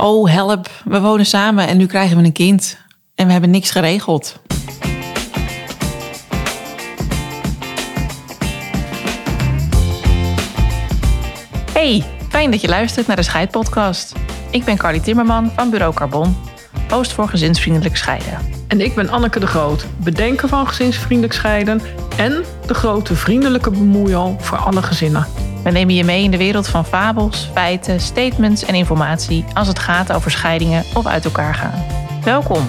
Oh, help. We wonen samen en nu krijgen we een kind. En we hebben niks geregeld. Hey, fijn dat je luistert naar de Scheidpodcast. Ik ben Carly Timmerman van Bureau Carbon, host voor gezinsvriendelijk scheiden. En ik ben Anneke de Groot, bedenker van gezinsvriendelijk scheiden en de grote vriendelijke bemoeial voor alle gezinnen. We nemen je mee in de wereld van fabels, feiten, statements en informatie als het gaat over scheidingen of uit elkaar gaan. Welkom.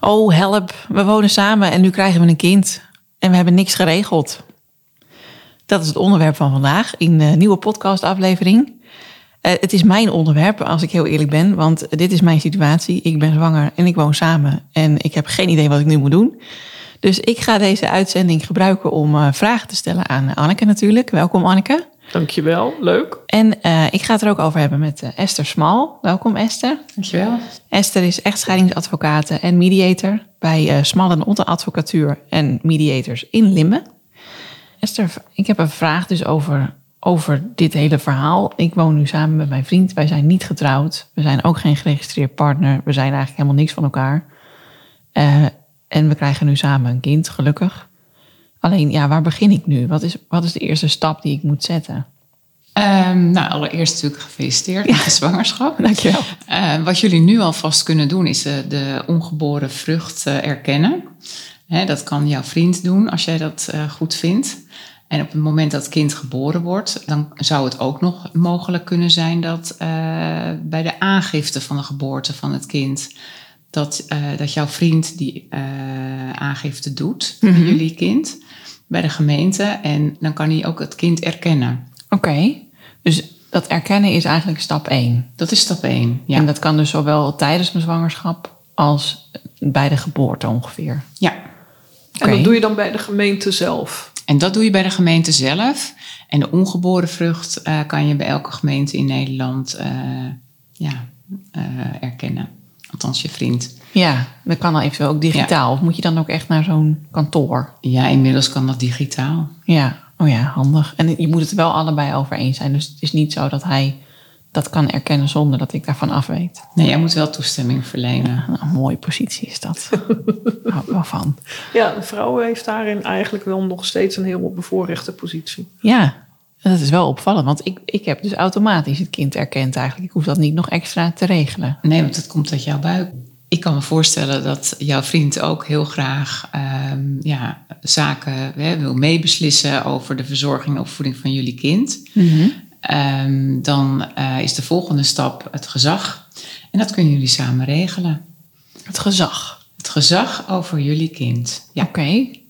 Oh, help. We wonen samen en nu krijgen we een kind. En we hebben niks geregeld. Dat is het onderwerp van vandaag in de nieuwe podcastaflevering. Uh, het is mijn onderwerp, als ik heel eerlijk ben, want dit is mijn situatie. Ik ben zwanger en ik woon samen en ik heb geen idee wat ik nu moet doen. Dus ik ga deze uitzending gebruiken om uh, vragen te stellen aan Anneke natuurlijk. Welkom Anneke. Dankjewel, leuk. En uh, ik ga het er ook over hebben met Esther Smal. Welkom Esther. Dankjewel. Esther is echtscheidingsadvocaat en mediator bij Smal en Otte Advocatuur en Mediators in Limmen. Esther, ik heb een vraag dus over, over dit hele verhaal. Ik woon nu samen met mijn vriend. Wij zijn niet getrouwd. We zijn ook geen geregistreerd partner. We zijn eigenlijk helemaal niks van elkaar. Uh, en we krijgen nu samen een kind, gelukkig. Alleen, ja, waar begin ik nu? Wat is, wat is de eerste stap die ik moet zetten? Um, nou, allereerst natuurlijk gefeliciteerd met de zwangerschap. Dankjewel. Uh, wat jullie nu alvast kunnen doen, is uh, de ongeboren vrucht uh, erkennen. He, dat kan jouw vriend doen als jij dat goed vindt. En op het moment dat het kind geboren wordt, dan zou het ook nog mogelijk kunnen zijn dat uh, bij de aangifte van de geboorte van het kind, dat, uh, dat jouw vriend die uh, aangifte doet mm -hmm. bij jullie kind, bij de gemeente. En dan kan hij ook het kind erkennen. Oké, okay. dus dat erkennen is eigenlijk stap 1. Dat is stap 1, ja. En dat kan dus zowel tijdens mijn zwangerschap als bij de geboorte ongeveer. Ja. Okay. En dat doe je dan bij de gemeente zelf? En dat doe je bij de gemeente zelf. En de ongeboren vrucht uh, kan je bij elke gemeente in Nederland uh, ja, uh, erkennen. Althans, je vriend. Ja, dat kan dan eventueel ook digitaal. Ja. Of moet je dan ook echt naar zo'n kantoor? Ja, inmiddels kan dat digitaal. Ja, oh ja, handig. En je moet het wel allebei over eens zijn. Dus het is niet zo dat hij dat kan erkennen zonder dat ik daarvan af weet. Nee, jij moet wel toestemming verlenen. Ja, een mooie positie is dat. Hou ik wel van. Ja, de vrouw heeft daarin eigenlijk wel nog steeds een heel bevoorrechte positie. Ja, dat is wel opvallend. Want ik, ik heb dus automatisch het kind erkend eigenlijk. Ik hoef dat niet nog extra te regelen. Nee, want het komt uit jouw buik. Ik kan me voorstellen dat jouw vriend ook heel graag um, ja, zaken hè, wil meebeslissen over de verzorging en opvoeding van jullie kind. Mm -hmm. Um, dan uh, is de volgende stap het gezag. En dat kunnen jullie samen regelen. Het gezag? Het gezag over jullie kind. Ja. Oké. Okay.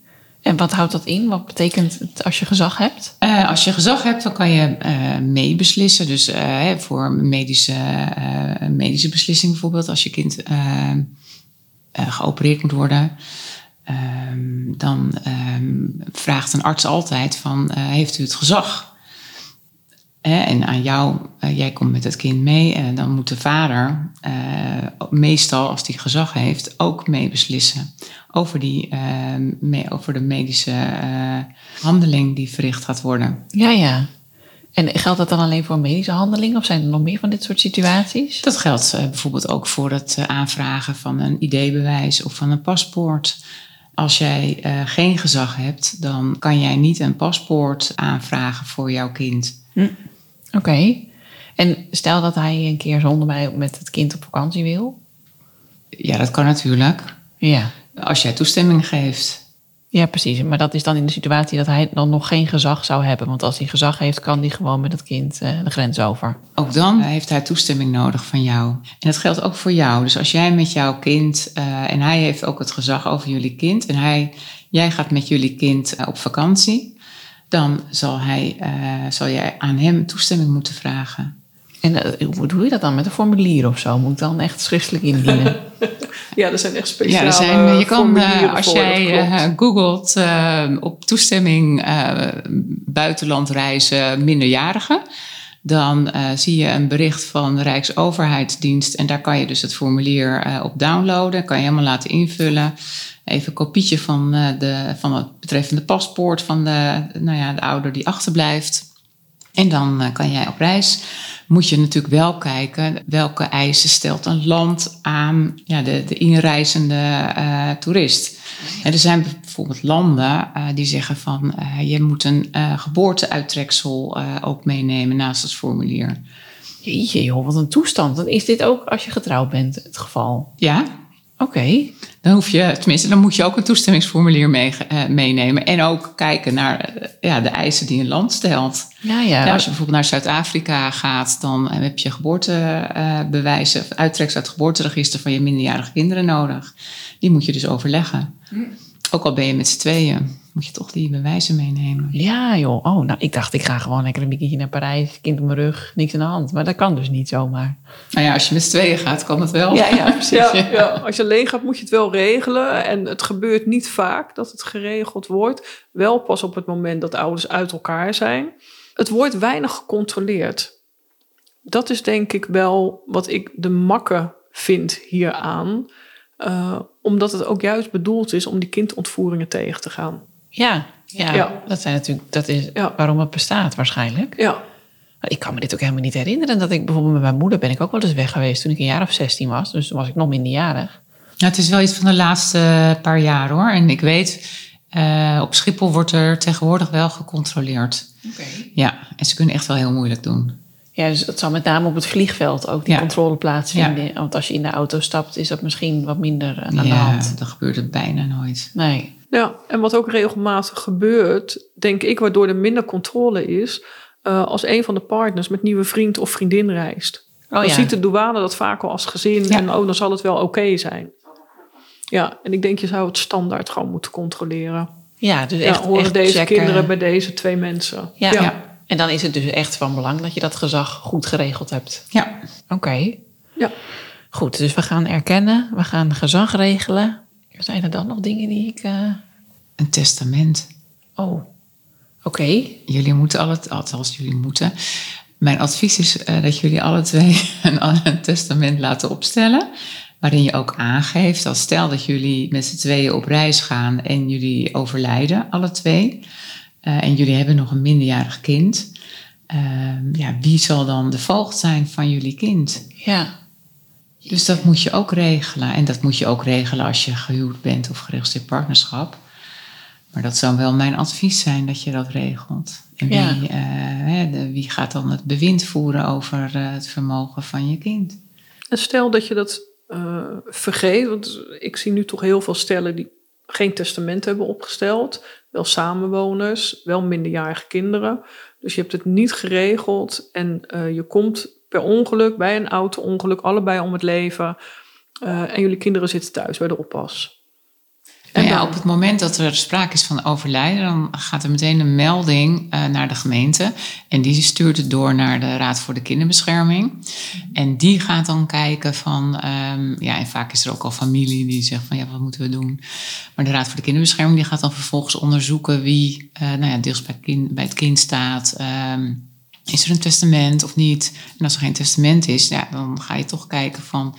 En wat houdt dat in? Wat betekent het als je gezag hebt? Uh, als je gezag hebt, dan kan je uh, meebeslissen. Dus uh, voor medische, medische beslissing bijvoorbeeld, als je kind geopereerd moet worden. Um, dan vraagt een arts altijd van, heeft u het gezag? En aan jou, uh, jij komt met het kind mee en dan moet de vader uh, meestal, als die gezag heeft, ook meebeslissen over, die, uh, mee, over de medische handeling die verricht gaat worden. Ja, ja. En geldt dat dan alleen voor medische handelingen of zijn er nog meer van dit soort situaties? Dat geldt bijvoorbeeld ook voor het aanvragen van een ID-bewijs of van een paspoort. Als jij geen gezag hebt, dan kan jij niet een paspoort aanvragen voor jouw kind. Hm. Oké. Okay. En stel dat hij een keer zonder mij met het kind op vakantie wil? Ja, dat kan natuurlijk. Ja. Als jij toestemming geeft. Ja, precies. Maar dat is dan in de situatie dat hij dan nog geen gezag zou hebben. Want als hij gezag heeft, kan hij gewoon met het kind uh, de grens over. Ook dan heeft hij toestemming nodig van jou. En dat geldt ook voor jou. Dus als jij met jouw kind, uh, en hij heeft ook het gezag over jullie kind. En hij, jij gaat met jullie kind uh, op vakantie dan zal, hij, uh, zal jij aan hem toestemming moeten vragen. En uh, hoe doe je dat dan? Met een formulier of zo? Moet ik dan echt schriftelijk indienen? ja, er zijn echt speciale ja, er zijn, Je kan, uh, als jij googelt op toestemming buitenland reizen minderjarigen... dan eh, zie je een bericht van de Rijksoverheidsdienst en daar kan je dus het formulier eh, op downloaden. Kan je helemaal laten invullen. Even een kopietje van, eh, de, van het betreffende paspoort van de, nou ja, de ouder die achterblijft. En dan eh, kan jij op reis. Moet je natuurlijk wel kijken welke eisen stelt een land aan ja, de, de inreizende eh, toerist. En er zijn bijvoorbeeld landen eh, die zeggen van je moet een geboorteuittreksel ook meenemen naast het formulier. Jeetje joh, wat een toestand. Dan is dit ook als je getrouwd bent het geval. Ja, Oké. Dan hoef je, tenminste, dan moet je ook een toestemmingsformulier mee, eh, meenemen. En ook kijken naar eh, ja, de eisen die een land stelt. Ja, ja. Ja, als je bijvoorbeeld naar Zuid-Afrika gaat, dan heb je geboortebewijzen, of uittreksel uit het geboorteregister van je minderjarige kinderen nodig. Die moet je dus overleggen. Ook al ben je met z'n tweeën, moet je toch die bewijzen meenemen. Ja, joh. Oh, nou, ik dacht, ik ga gewoon lekker een weekendje naar Parijs. Kind op mijn rug, niks aan de hand. Maar dat kan dus niet zomaar. Nou ja, als je met z'n tweeën gaat, kan het wel. Ja, ja, precies. Ja, ja, als je alleen gaat moet je het wel regelen. En het gebeurt niet vaak dat het geregeld wordt. Wel pas op het moment dat de ouders uit elkaar zijn. Het wordt weinig gecontroleerd. Dat is denk ik wel wat ik de makke vind hieraan. Eh, omdat het ook juist bedoeld is om die kindontvoeringen tegen te gaan. Ja, ja, Ja. dat zijn natuurlijk, dat is Ja. waarom het bestaat waarschijnlijk. Ja, Ik kan me dit ook helemaal niet herinneren. Dat ik bijvoorbeeld met mijn moeder ben ik ook wel eens weg geweest toen ik een jaar of 16 was. Dus toen was ik nog minderjarig. Nou, het is wel iets van de laatste paar jaar hoor. En ik weet, eh, op Schiphol wordt er tegenwoordig wel gecontroleerd. Ja, en ze kunnen echt wel heel moeilijk doen. Ja, dus dat zal met name op het vliegveld ook die Ja. controle plaatsvinden. Want als je in de auto stapt, is dat misschien wat minder eh, aan de ja, hand. dat gebeurt het bijna nooit. Nee. Ja, en wat ook regelmatig gebeurt, denk ik, waardoor er minder controle is, eh, als een van de partners met nieuwe vriend of vriendin reist. Oh dan ja. ziet de douane dat vaak al als gezin Ja. en oh, dan zal het wel oké zijn. Ja, en ik denk je zou het standaard gewoon moeten controleren. Ja, dus Ja, echt, horen echt deze checken. kinderen bij deze twee mensen. Ja. Ja. En dan is het dus echt van belang dat je dat gezag goed geregeld hebt. Ja, Oké. Ja. Goed, dus we gaan erkennen. We gaan gezag regelen. Zijn er dan nog dingen die ik... eh, een testament. Oh, oké. Jullie moeten alle, althans jullie moeten. Mijn advies is eh, dat jullie alle twee een, een testament laten opstellen. Waarin je ook aangeeft dat stel dat jullie met z'n tweeën op reis gaan en jullie overlijden, alle twee. eh, en jullie hebben nog een minderjarig kind. ja, wie zal dan de voogd zijn van jullie kind? Ja. Dus dat moet je ook regelen. En dat moet je ook regelen als je gehuwd bent of geregistreerd partnerschap. Maar dat zou wel mijn advies zijn dat je dat regelt. En wie, Ja. eh, de- wie gaat dan het bewind voeren over eh, het vermogen van je kind? En stel dat je dat eh, vergeet, want ik zie nu toch heel veel stellen die geen testament hebben opgesteld. Wel samenwoners, wel minderjarige kinderen. Dus je hebt het niet geregeld en je komt per ongeluk bij een auto-ongeluk allebei om het leven. Eh, en jullie kinderen zitten thuis bij de oppas. Nou En ja, dan? op het moment dat er sprake is van overlijden, dan gaat er meteen een melding eh, naar de gemeente. En die stuurt het door naar de Raad voor de Kinderbescherming. En die gaat dan kijken van, ehm, ja, en vaak is er ook al familie die zegt van, ja, wat moeten we doen? Maar de Raad voor de Kinderbescherming die gaat dan vervolgens onderzoeken wie, eh, nou ja, deels bij, het kind- bij het kind staat. Ehm, is er een testament of niet? En als er geen testament is, ja, dan ga je toch kijken van,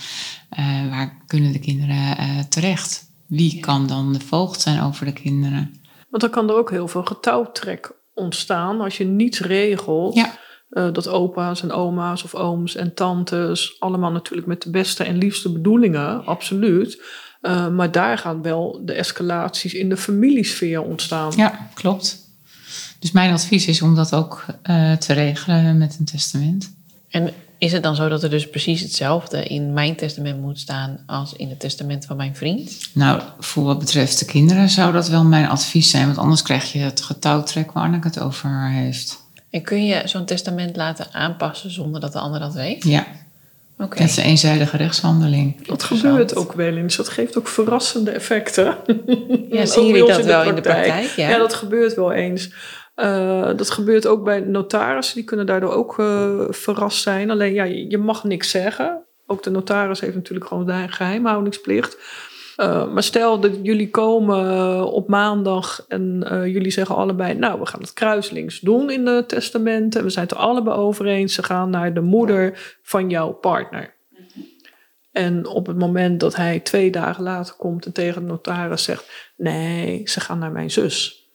eh, waar kunnen de kinderen eh, terecht? Wie kan dan de voogd zijn over de kinderen? Want dan kan er ook heel veel getouwtrek ontstaan als je niets regelt. Ja. Eh, dat opa's en oma's of ooms en tantes, allemaal natuurlijk met de beste en liefste bedoelingen, absoluut. Maar daar gaan wel de escalaties in de familiesfeer ontstaan. Ja, klopt. Dus mijn advies is om dat ook eh, te regelen met een testament. En is het dan zo dat er dus precies hetzelfde in mijn testament moet staan als in het testament van mijn vriend? Nou, voor wat betreft de kinderen zou dat wel mijn advies zijn. Want anders krijg je het getouwtrek waar Anneke het over heeft. En kun je zo'n testament laten aanpassen zonder dat de ander dat weet? Ja, Oké. dat is een eenzijdige rechtshandeling. Dat gebeurt ook wel eens. Dat geeft ook verrassende effecten. Ja, zien jullie dat wel in de praktijk? Ja. Ja, dat gebeurt wel eens. Eh, dat gebeurt ook bij notarissen. Die kunnen daardoor ook eh, verrast zijn. Alleen ja, je mag niks zeggen. Ook de notaris heeft natuurlijk gewoon de geheimhoudingsplicht. Uh, maar stel dat jullie komen op maandag en jullie zeggen allebei, nou, we gaan het kruislinks doen in de testamenten. We zijn het er allebei over eens. Ze gaan naar de moeder van jouw partner. En op het moment dat hij twee dagen later komt en tegen de notaris zegt: Nee, ze gaan naar mijn zus.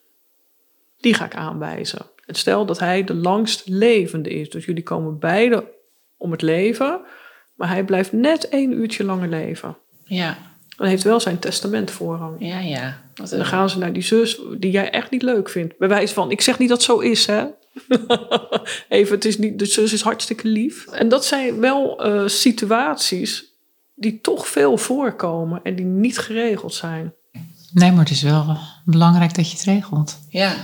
Die ga ik aanwijzen. En stel dat hij de langst levende is. Dus jullie komen beide om het leven, maar hij blijft net één uurtje langer leven. Ja. Dan heeft wel zijn testament voorrang. Ja, ja. En dan gaan ze naar die zus die jij echt niet leuk vindt. Bij wijze van, ik zeg niet dat het zo is, hè. Even, het is niet, de zus is hartstikke lief. En dat zijn wel uh, situaties die toch veel voorkomen en die niet geregeld zijn. Nee, maar het is wel belangrijk dat je het regelt. Ja.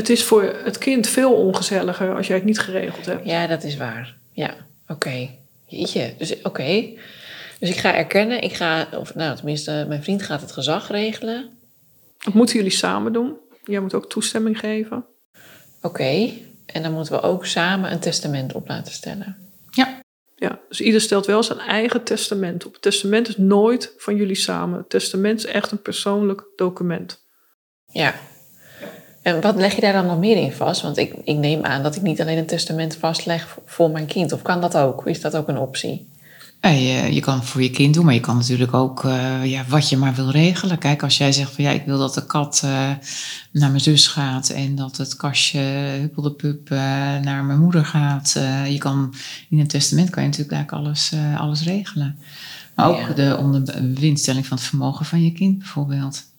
Het is voor het kind veel ongezelliger als jij het niet geregeld hebt. Ja, dat is waar. Ja, oké. Jeetje, dus oké. Dus ik ga erkennen, ik ga, of nou tenminste, mijn vriend gaat het gezag regelen. Dat moeten jullie samen doen. Jij moet ook toestemming geven. Oké, en dan moeten we ook samen een testament op laten stellen. Ja. Ja, dus ieder stelt wel zijn eigen testament op. Het testament is nooit van jullie samen. Het testament is echt een persoonlijk document. Ja. En wat leg je daar dan nog meer in vast? Want ik, ik neem aan dat ik niet alleen een testament vastleg voor mijn kind. Of kan dat ook? Is dat ook een optie? je, je kan het voor je kind doen, maar je kan natuurlijk ook uh, ja, wat je maar wil regelen. Kijk, als jij zegt van ja, ik wil dat de kat uh, naar mijn zus gaat en dat het kastje Huppel de Pup uh, naar mijn moeder gaat. je kan, in een testament kan je natuurlijk eigenlijk alles, alles regelen. Maar ook ja. de onderwinstelling van het vermogen van je kind bijvoorbeeld.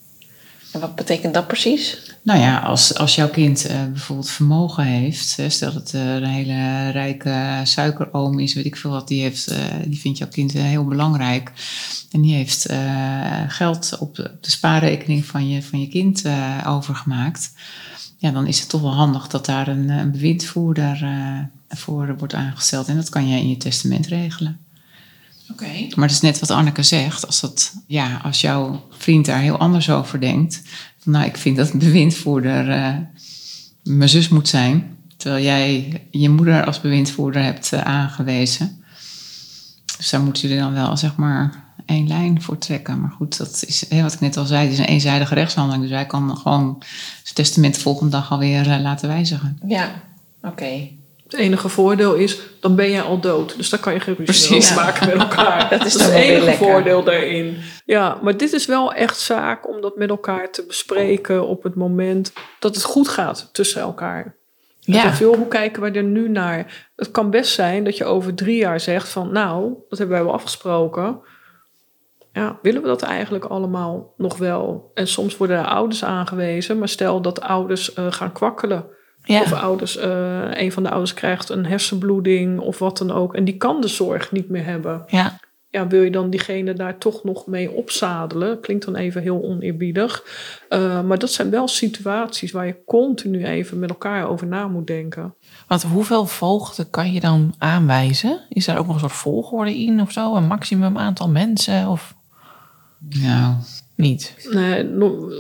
En wat betekent dat precies? Nou ja, als, als jouw kind uh, bijvoorbeeld vermogen heeft, stel dat het uh, een hele rijke suikeroom is, weet ik veel wat, die, heeft, uh, die vindt jouw kind heel belangrijk. En die heeft geld op de, spaarrekening van je, van je kind overgemaakt. Ja, dan is het toch wel handig dat daar een, een bewindvoerder voor wordt aangesteld. En dat kan je in je testament regelen. Okay. Maar het is net wat Anneke zegt. Als, dat, ja, als jouw vriend daar heel anders over denkt. Van, nou, ik vind dat een bewindvoerder uh, mijn zus moet zijn. Terwijl jij je moeder als bewindvoerder hebt uh, aangewezen. Dus daar moeten jullie dan wel, zeg maar, één lijn voor trekken. Maar goed, dat is wat ik net al zei. Het is een eenzijdige rechtshandeling. Dus wij kan gewoon zijn testament de volgende dag alweer uh, laten wijzigen. Ja, oké. Okay. Het enige voordeel is, dan ben je al dood. Dus dan kan je geen ruzie ja. maken met elkaar. dat is, dat is het enige lekker. voordeel daarin. Ja, maar dit is wel echt zaak om dat met elkaar te bespreken op het moment dat het goed gaat tussen elkaar. Ja. Veel, hoe kijken we er nu naar? Het kan best zijn dat je over drie jaar zegt van, nou, dat hebben wij wel afgesproken. Ja, willen we dat eigenlijk allemaal nog wel? En soms worden er ouders aangewezen, maar stel dat ouders uh, gaan kwakkelen ja. Of ouders, uh, een van de ouders krijgt een hersenbloeding of wat dan ook. En die kan de zorg niet meer hebben. Ja. Ja, wil je dan diegene daar toch nog mee opzadelen? Klinkt dan even heel oneerbiedig. Uh, maar dat zijn wel situaties waar je continu even met elkaar over na moet denken. Want hoeveel voogden kan je dan aanwijzen? Is daar ook nog een soort volgorde in of zo? Een maximum aantal mensen? Of... Nou, niet. Nee,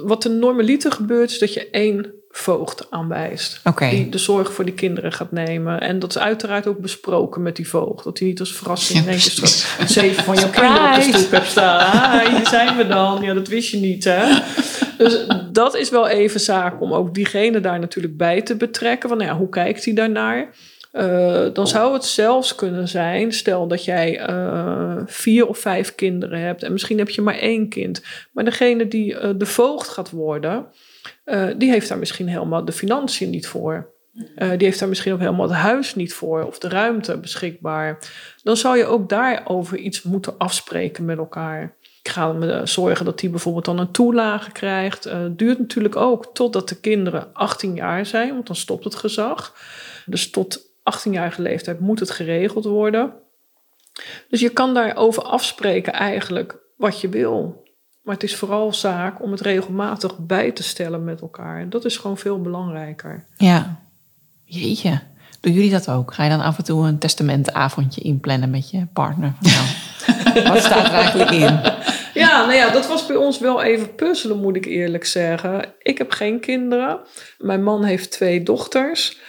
wat er normaliter gebeurt is dat je één voogd aanwijst. Okay. Die de zorg voor die kinderen gaat nemen. En dat is uiteraard ook besproken met die voogd. Dat hij niet als verrassing ja, zeven van jouw kinderen op de stoep hebt staan. Ah, hier zijn we dan. Ja, dat wist je niet, hè? Dus dat is wel even zaak om ook diegene daar natuurlijk bij te betrekken. Van, nou ja, hoe kijkt hij daarnaar? Uh, dan zou het zelfs kunnen zijn, stel dat jij uh, vier of vijf kinderen hebt en misschien heb je maar één kind. Maar degene die uh, de voogd gaat worden, uh, die heeft daar misschien helemaal de financiën niet voor. Uh, die heeft daar misschien ook helemaal het huis niet voor of de ruimte beschikbaar. Dan zou je ook daarover iets moeten afspreken met elkaar. Ik ga me zorgen dat die bijvoorbeeld dan een toelage krijgt. Het uh, duurt natuurlijk ook totdat de kinderen 18 jaar zijn, want dan stopt het gezag. Dus tot 18-jarige leeftijd moet het geregeld worden. Dus je kan daarover afspreken eigenlijk wat je wil. Maar het is vooral zaak om het regelmatig bij te stellen met elkaar. En dat is gewoon veel belangrijker. Ja, jeetje. Doen jullie dat ook? Ga je dan af en toe een testamentavondje inplannen met je partner? Nou, wat staat er eigenlijk in? Ja, nou ja, dat was bij ons wel even puzzelen, moet ik eerlijk zeggen. Ik heb geen kinderen. Mijn man heeft twee dochters.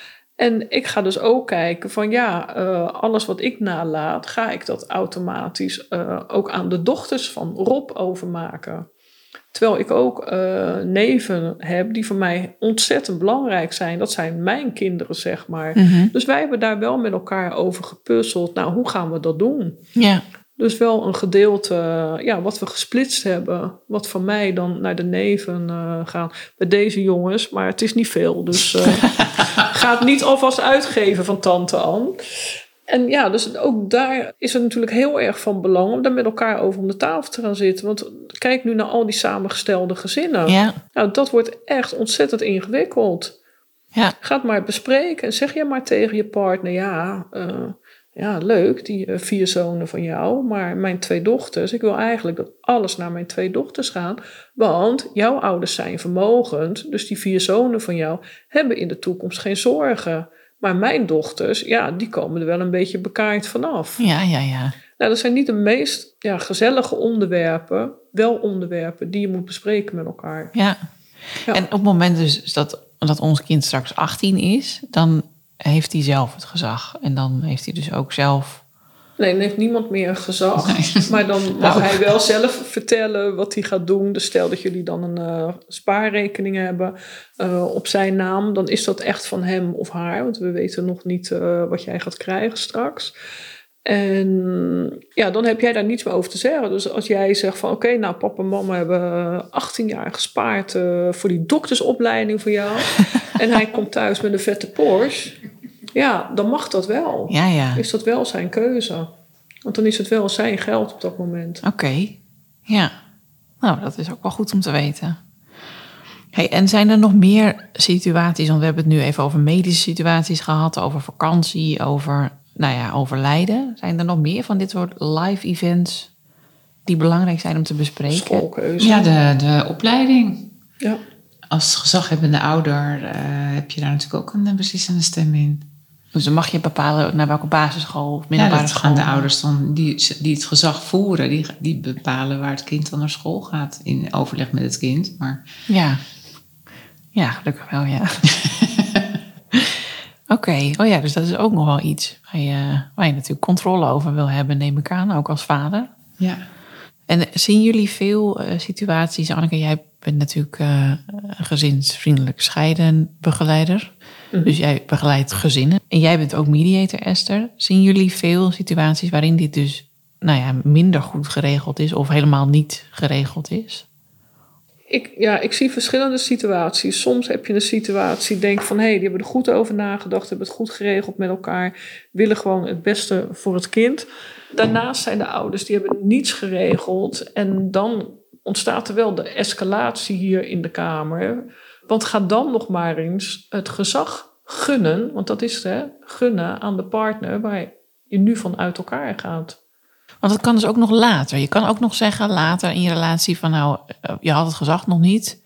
En ik ga dus ook kijken van ja, uh, alles wat ik nalaat, ga ik dat automatisch uh, ook aan de dochters van Rob overmaken. Terwijl ik ook uh, neven heb die voor mij ontzettend belangrijk zijn. Dat zijn mijn kinderen, zeg maar. Mm -hmm. Dus wij hebben daar wel met elkaar over gepuzzeld. Nou, hoe gaan we dat doen? Ja. Dus wel een gedeelte, ja, wat we gesplitst hebben, wat van mij dan naar de neven uh, gaan. Bij deze jongens, maar het is niet veel. Dus uh, ga het niet alvast uitgeven van tante Ann. En ja, dus ook daar is het natuurlijk heel erg van belang om daar met elkaar over om de tafel te gaan zitten. Want kijk nu naar al die samengestelde gezinnen. Ja. Nou, dat wordt echt ontzettend ingewikkeld. Ja. Ga het maar bespreken en zeg je maar tegen je partner, ja, uh, ja, leuk, die uh, vier zonen van jou, maar mijn twee dochters, ik wil eigenlijk dat alles naar mijn twee dochters gaat, want jouw ouders zijn vermogend, dus die vier zonen van jou hebben in de toekomst geen zorgen. Maar mijn dochters, ja, die komen er wel een beetje bekaard vanaf. Ja, ja, ja. Nou, dat zijn niet de meest ja, gezellige onderwerpen, wel onderwerpen die je moet bespreken met elkaar. Ja. ja. En op het moment dus dat, dat ons kind straks 18 is, dan heeft hij zelf het gezag. En dan heeft hij dus ook zelf. Nee, dan heeft niemand meer gezag. Nee. Maar dan mag hij wel zelf vertellen wat hij gaat doen. Dus stel dat jullie dan een uh, spaarrekening hebben uh, op zijn naam. Dan is dat echt van hem of haar. Want we weten nog niet uh, wat jij gaat krijgen straks. En ja, dan heb jij daar niets meer over te zeggen. Dus als jij zegt van oké, okay, nou papa en mama hebben 18 jaar gespaard uh, voor die doktersopleiding voor jou. en hij komt thuis met een vette Porsche. Ja, dan mag dat wel. Ja, ja. Is dat wel zijn keuze. Want dan is het wel zijn geld op dat moment. Oké, okay. ja. Nou, dat is ook wel goed om te weten. Hey, en zijn er nog meer situaties, want we hebben het nu even over medische situaties gehad, over vakantie, over nou ja, overlijden. Zijn er nog meer van dit soort live events die belangrijk zijn om te bespreken? Schoolkeuze. Ja, de, de opleiding. Ja. Als gezaghebbende ouder uh, heb je daar natuurlijk ook een beslissende stem in. Dus dan mag je bepalen naar welke basisschool of middelbare ja, dat school. gaan de ouders dan, die, die het gezag voeren, die, die bepalen waar het kind dan naar school gaat. In overleg met het kind. Maar... Ja. ja, gelukkig wel, ja. Oké, okay. oh ja, dus dat is ook nog wel iets waar je, waar je natuurlijk controle over wil hebben, neem ik aan, ook als vader. Ja. En zien jullie veel uh, situaties, Anneke, jij bent natuurlijk uh, gezinsvriendelijk scheiden begeleider. Mm-hmm. Dus jij begeleidt gezinnen. En jij bent ook mediator, Esther. Zien jullie veel situaties waarin dit dus nou ja, minder goed geregeld is of helemaal niet geregeld is? Ik, ja, ik zie verschillende situaties. Soms heb je een situatie, denk van hé, hey, die hebben er goed over nagedacht, hebben het goed geregeld met elkaar, willen gewoon het beste voor het kind. Daarnaast zijn de ouders die hebben niets geregeld en dan ontstaat er wel de escalatie hier in de kamer. Want ga dan nog maar eens het gezag gunnen, want dat is het, hè, gunnen aan de partner waar je nu van uit elkaar gaat. Want dat kan dus ook nog later. Je kan ook nog zeggen later in je relatie van nou, je had het gezag nog niet.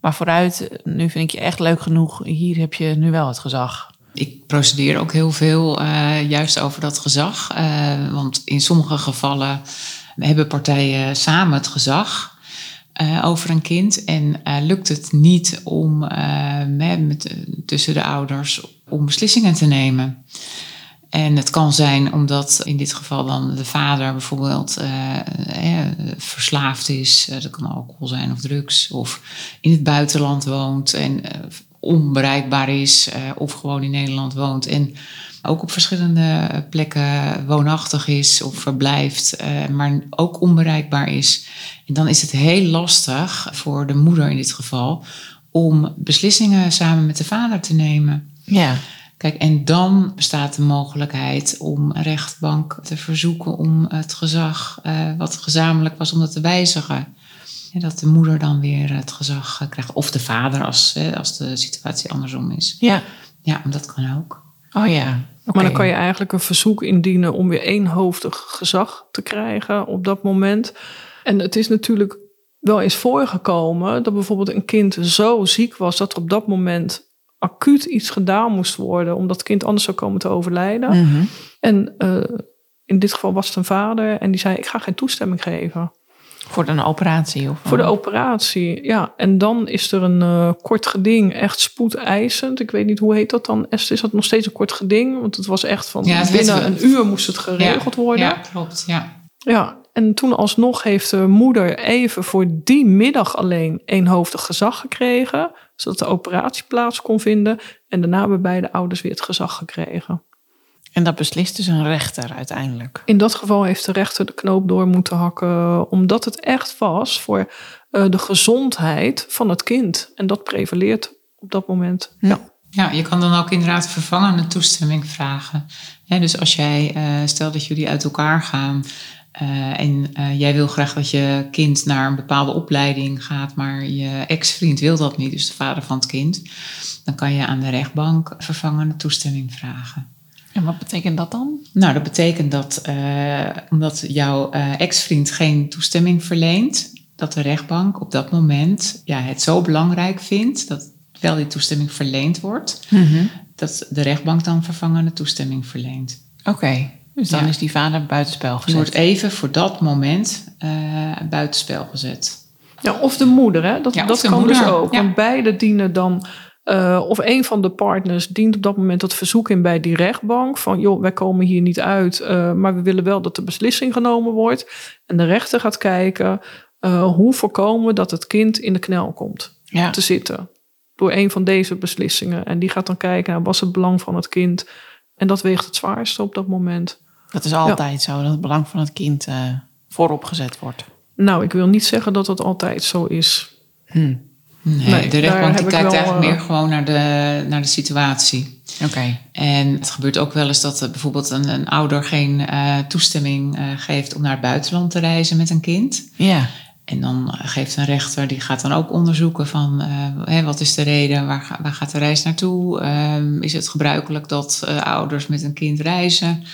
Maar vooruit, nu vind ik je echt leuk genoeg. Hier heb je nu wel het gezag. Ik procedeer ook heel veel uh, juist over dat gezag. Uh, want in sommige gevallen hebben partijen samen het gezag uh, over een kind. En lukt het niet om met, tussen de ouders om beslissingen te nemen. En het kan zijn omdat in dit geval dan de vader bijvoorbeeld eh, verslaafd is. Dat kan alcohol zijn of drugs. Of in het buitenland woont en onbereikbaar is. of gewoon in Nederland woont. En ook op verschillende plekken woonachtig is of verblijft. maar ook onbereikbaar is. En dan is het heel lastig voor de moeder in dit geval. Om beslissingen samen met de vader te nemen. Ja. Kijk, en dan bestaat de mogelijkheid om een rechtbank te verzoeken om het gezag, uh, wat gezamenlijk was, om dat te wijzigen. En dat de moeder dan weer het gezag krijgt. Of de vader, als, als de situatie andersom is. Ja. Ja, dat kan ook. Oh ja. Okay. Maar dan kan je eigenlijk een verzoek indienen om weer eenhoofdig gezag te krijgen op dat moment. En het is natuurlijk wel eens voorgekomen dat bijvoorbeeld een kind zo ziek was dat er op dat moment acuut iets gedaan moest worden, omdat het kind anders zou komen te overlijden. Mm -hmm. En uh, in dit geval was het een vader en die zei: Ik ga geen toestemming geven. Voor een operatie? Of Voor de operatie, ja. En dan is er een eh, kort geding, echt spoedeisend. Ik weet niet, hoe heet dat dan? Esther, is dat nog steeds een kort geding? Want het was echt van, Ja, binnen een uur moest het geregeld ja, worden. Ja, klopt. Ja. Ja, en toen alsnog heeft de moeder even voor die middag alleen eenhoofdig gezag gekregen. Zodat de operatie plaats kon vinden. En daarna hebben beide ouders weer het gezag gekregen. En dat beslist dus een rechter uiteindelijk. In dat geval heeft de rechter de knoop door moeten hakken. Omdat het echt was voor eh, de gezondheid van het kind. En dat prevaleert op dat moment. Ja. Ja, je kan dan ook inderdaad vervangende toestemming vragen. Hè, dus als jij, eh, stel dat jullie uit elkaar gaan eh, en eh, jij wil graag dat je kind naar een bepaalde opleiding gaat, maar je ex-vriend wil dat niet, dus de vader van het kind, dan kan je aan de rechtbank vervangende toestemming vragen. En wat betekent dat dan? Nou, dat betekent dat eh, omdat jouw eh, ex-vriend geen toestemming verleent, dat de rechtbank op dat moment ja, het zo belangrijk vindt dat wel die toestemming verleend wordt, dat de rechtbank dan vervangende toestemming verleent. Oké, dus dan Ja. is die vader buitenspel Die gezet. wordt even voor dat moment eh buitenspel gezet. Ja, of de moeder, hè? Dat, Ja, dat kan dus ook. ja. Want beide dienen dan, eh, of een van de partners dient op dat moment dat verzoek in bij die rechtbank. Van joh, wij komen hier niet uit, eh, maar we willen wel dat de beslissing genomen wordt. En de rechter gaat kijken eh, hoe voorkomen we dat het kind in de knel komt Ja, te zitten. Door een van deze beslissingen. En die gaat dan kijken, naar was het belang van het kind? En dat weegt het zwaarste op dat moment. dat is altijd zo, dat het belang van het kind voorop gezet wordt. Nou, ik wil niet zeggen dat dat altijd zo is. Hm. Nee, Nee, de rechtbank die kijkt wel, eigenlijk eh, meer gewoon naar de, naar de situatie. Oké, En het gebeurt ook wel eens dat bijvoorbeeld een, een ouder geen eh, toestemming eh, geeft om naar het buitenland te reizen met een kind. ja. En dan eh, geeft een rechter, die gaat dan ook onderzoeken van eh, hè, wat is de reden, waar, ga- waar gaat de reis naartoe? Ehm, is het gebruikelijk dat eh, ouders met een kind reizen?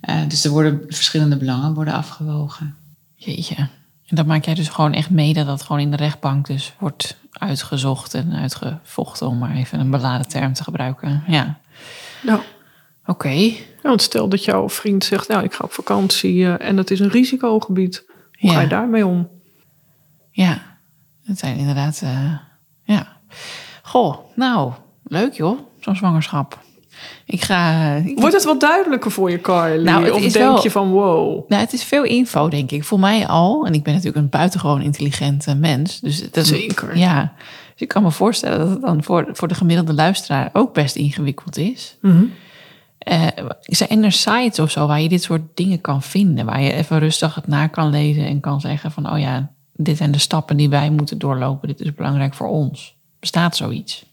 Eh, dus er worden verschillende belangen worden afgewogen. Jeetje. En dat maak jij dus gewoon echt mee dat dat gewoon in de rechtbank dus wordt uitgezocht en uitgevochten, om maar even een beladen term te gebruiken. Ja, Nou, oké. Ja, want stel dat jouw vriend zegt, nou, ik ga op vakantie eh, en het is een risicogebied. Hoe ga je daarmee om? Ja, het zijn inderdaad, eh, ja. Goh, nou, leuk joh, zo'n zwangerschap. Ik ga... ik- Wordt het wat duidelijker voor je, Carly? Nou, of denk wel- je van, wow, Nou, het is veel info, denk ik. Voor mij al. En ik ben natuurlijk een buitengewoon intelligente mens. Dus dat, Zeker. Ja. Dus ik kan me voorstellen dat het dan voor, voor de gemiddelde luisteraar ook best ingewikkeld is. Mhm. Eh, zijn er sites of zo waar je dit soort dingen kan vinden? Waar je even rustig het na kan lezen en kan zeggen van... oh ja, dit zijn de stappen die wij moeten doorlopen. Dit is belangrijk voor ons. Bestaat zoiets?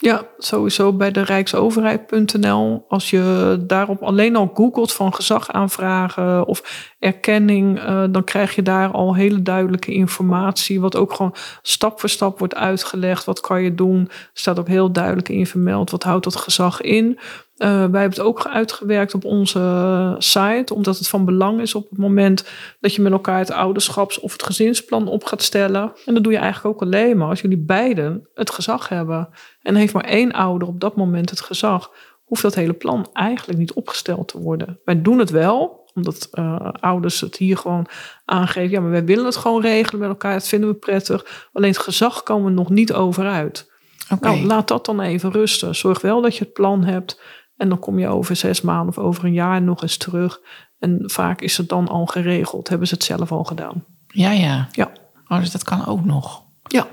Ja, sowieso bij de rijksoverheid.nl. Als je daarop alleen al googelt van gezag aanvragen of erkenning, eh, dan krijg je daar al hele duidelijke informatie. Wat ook gewoon stap voor stap wordt uitgelegd. Wat kan je doen? Staat ook heel duidelijk in vermeld. Wat houdt dat gezag in? Eh, wij hebben het ook uitgewerkt op onze site, omdat het van belang is op het moment dat je met elkaar het ouderschaps- of het gezinsplan op gaat stellen. En dat doe je eigenlijk ook alleen maar als jullie beiden het gezag hebben. En heeft maar één ouder op dat moment het gezag, hoeft dat hele plan eigenlijk niet opgesteld te worden. Wij doen het wel, omdat eh, ouders het hier gewoon aangeven. Ja, maar wij willen het gewoon regelen met elkaar, dat vinden we prettig. Alleen het gezag komen we nog niet over uit. Oké. Nou, laat dat dan even rusten. Zorg wel dat je het plan hebt. En dan kom je over zes maanden of over een jaar nog eens terug. En vaak is het dan al geregeld. Hebben ze het zelf al gedaan. Ja, ja. Ja. Oh, dus dat kan ook nog. Ja.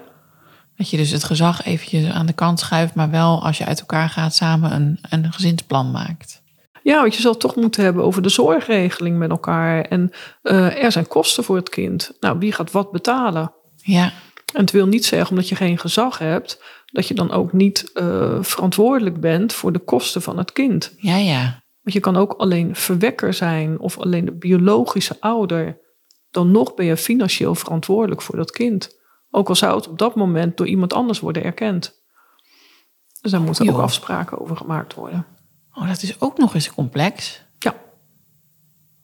Dat je dus het gezag eventjes aan de kant schuift, maar wel als je uit elkaar gaat samen een, een gezinsplan maakt. Ja, want je zal toch moeten hebben over de zorgregeling met elkaar. En eh, er zijn kosten voor het kind. Nou, wie gaat wat betalen? Ja, En het wil niet zeggen, omdat je geen gezag hebt, dat je dan ook niet eh, verantwoordelijk bent voor de kosten van het kind. ja, ja. Want je kan ook alleen verwekker zijn of alleen de biologische ouder. Dan nog ben je financieel verantwoordelijk voor dat kind. Ook al zou het op dat moment door iemand anders worden erkend. Dus daar moeten ook afspraken over gemaakt worden. Oh, dat is ook nog eens complex. Ja,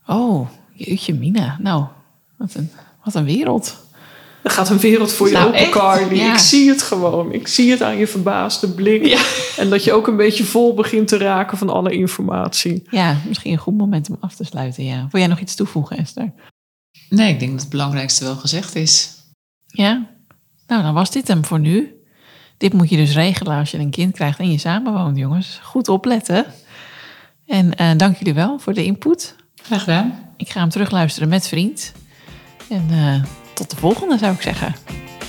Oh, jeetje mina. Nou, wat een, wat een wereld. Er gaat een wereld voor je Nou, open? Carly. Ja. Ik zie het gewoon. Ik zie het aan je verbaasde blik. En dat je ook een beetje vol begint te raken van alle informatie. Ja, misschien een goed moment om af te sluiten, ja. Wil jij nog iets toevoegen, Esther? Nee, ik denk dat het belangrijkste wel gezegd is. Ja? Nou, dan was dit hem voor nu. Dit moet je dus regelen als je een kind krijgt en je samenwoont, jongens. Goed opletten. En eh, dank jullie wel voor de input. Graag gedaan. Ik ga hem terugluisteren met vriend. En eh, tot de volgende, zou ik zeggen.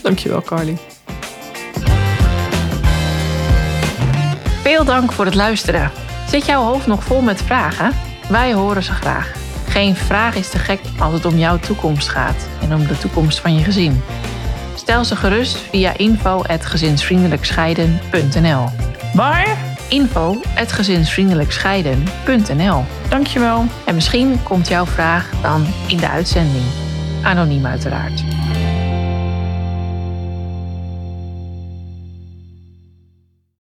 Dankjewel, Carly. Veel dank voor het luisteren. Zit jouw hoofd nog vol met vragen? Wij horen ze graag. Geen vraag is te gek als het om jouw toekomst gaat en om de toekomst van je gezin. Stel ze gerust via info.gezinsvriendelijkscheiden.nl Waar? info.gezinsvriendelijkscheiden.nl Dankjewel. En misschien komt jouw vraag dan in de uitzending. Anoniem uiteraard.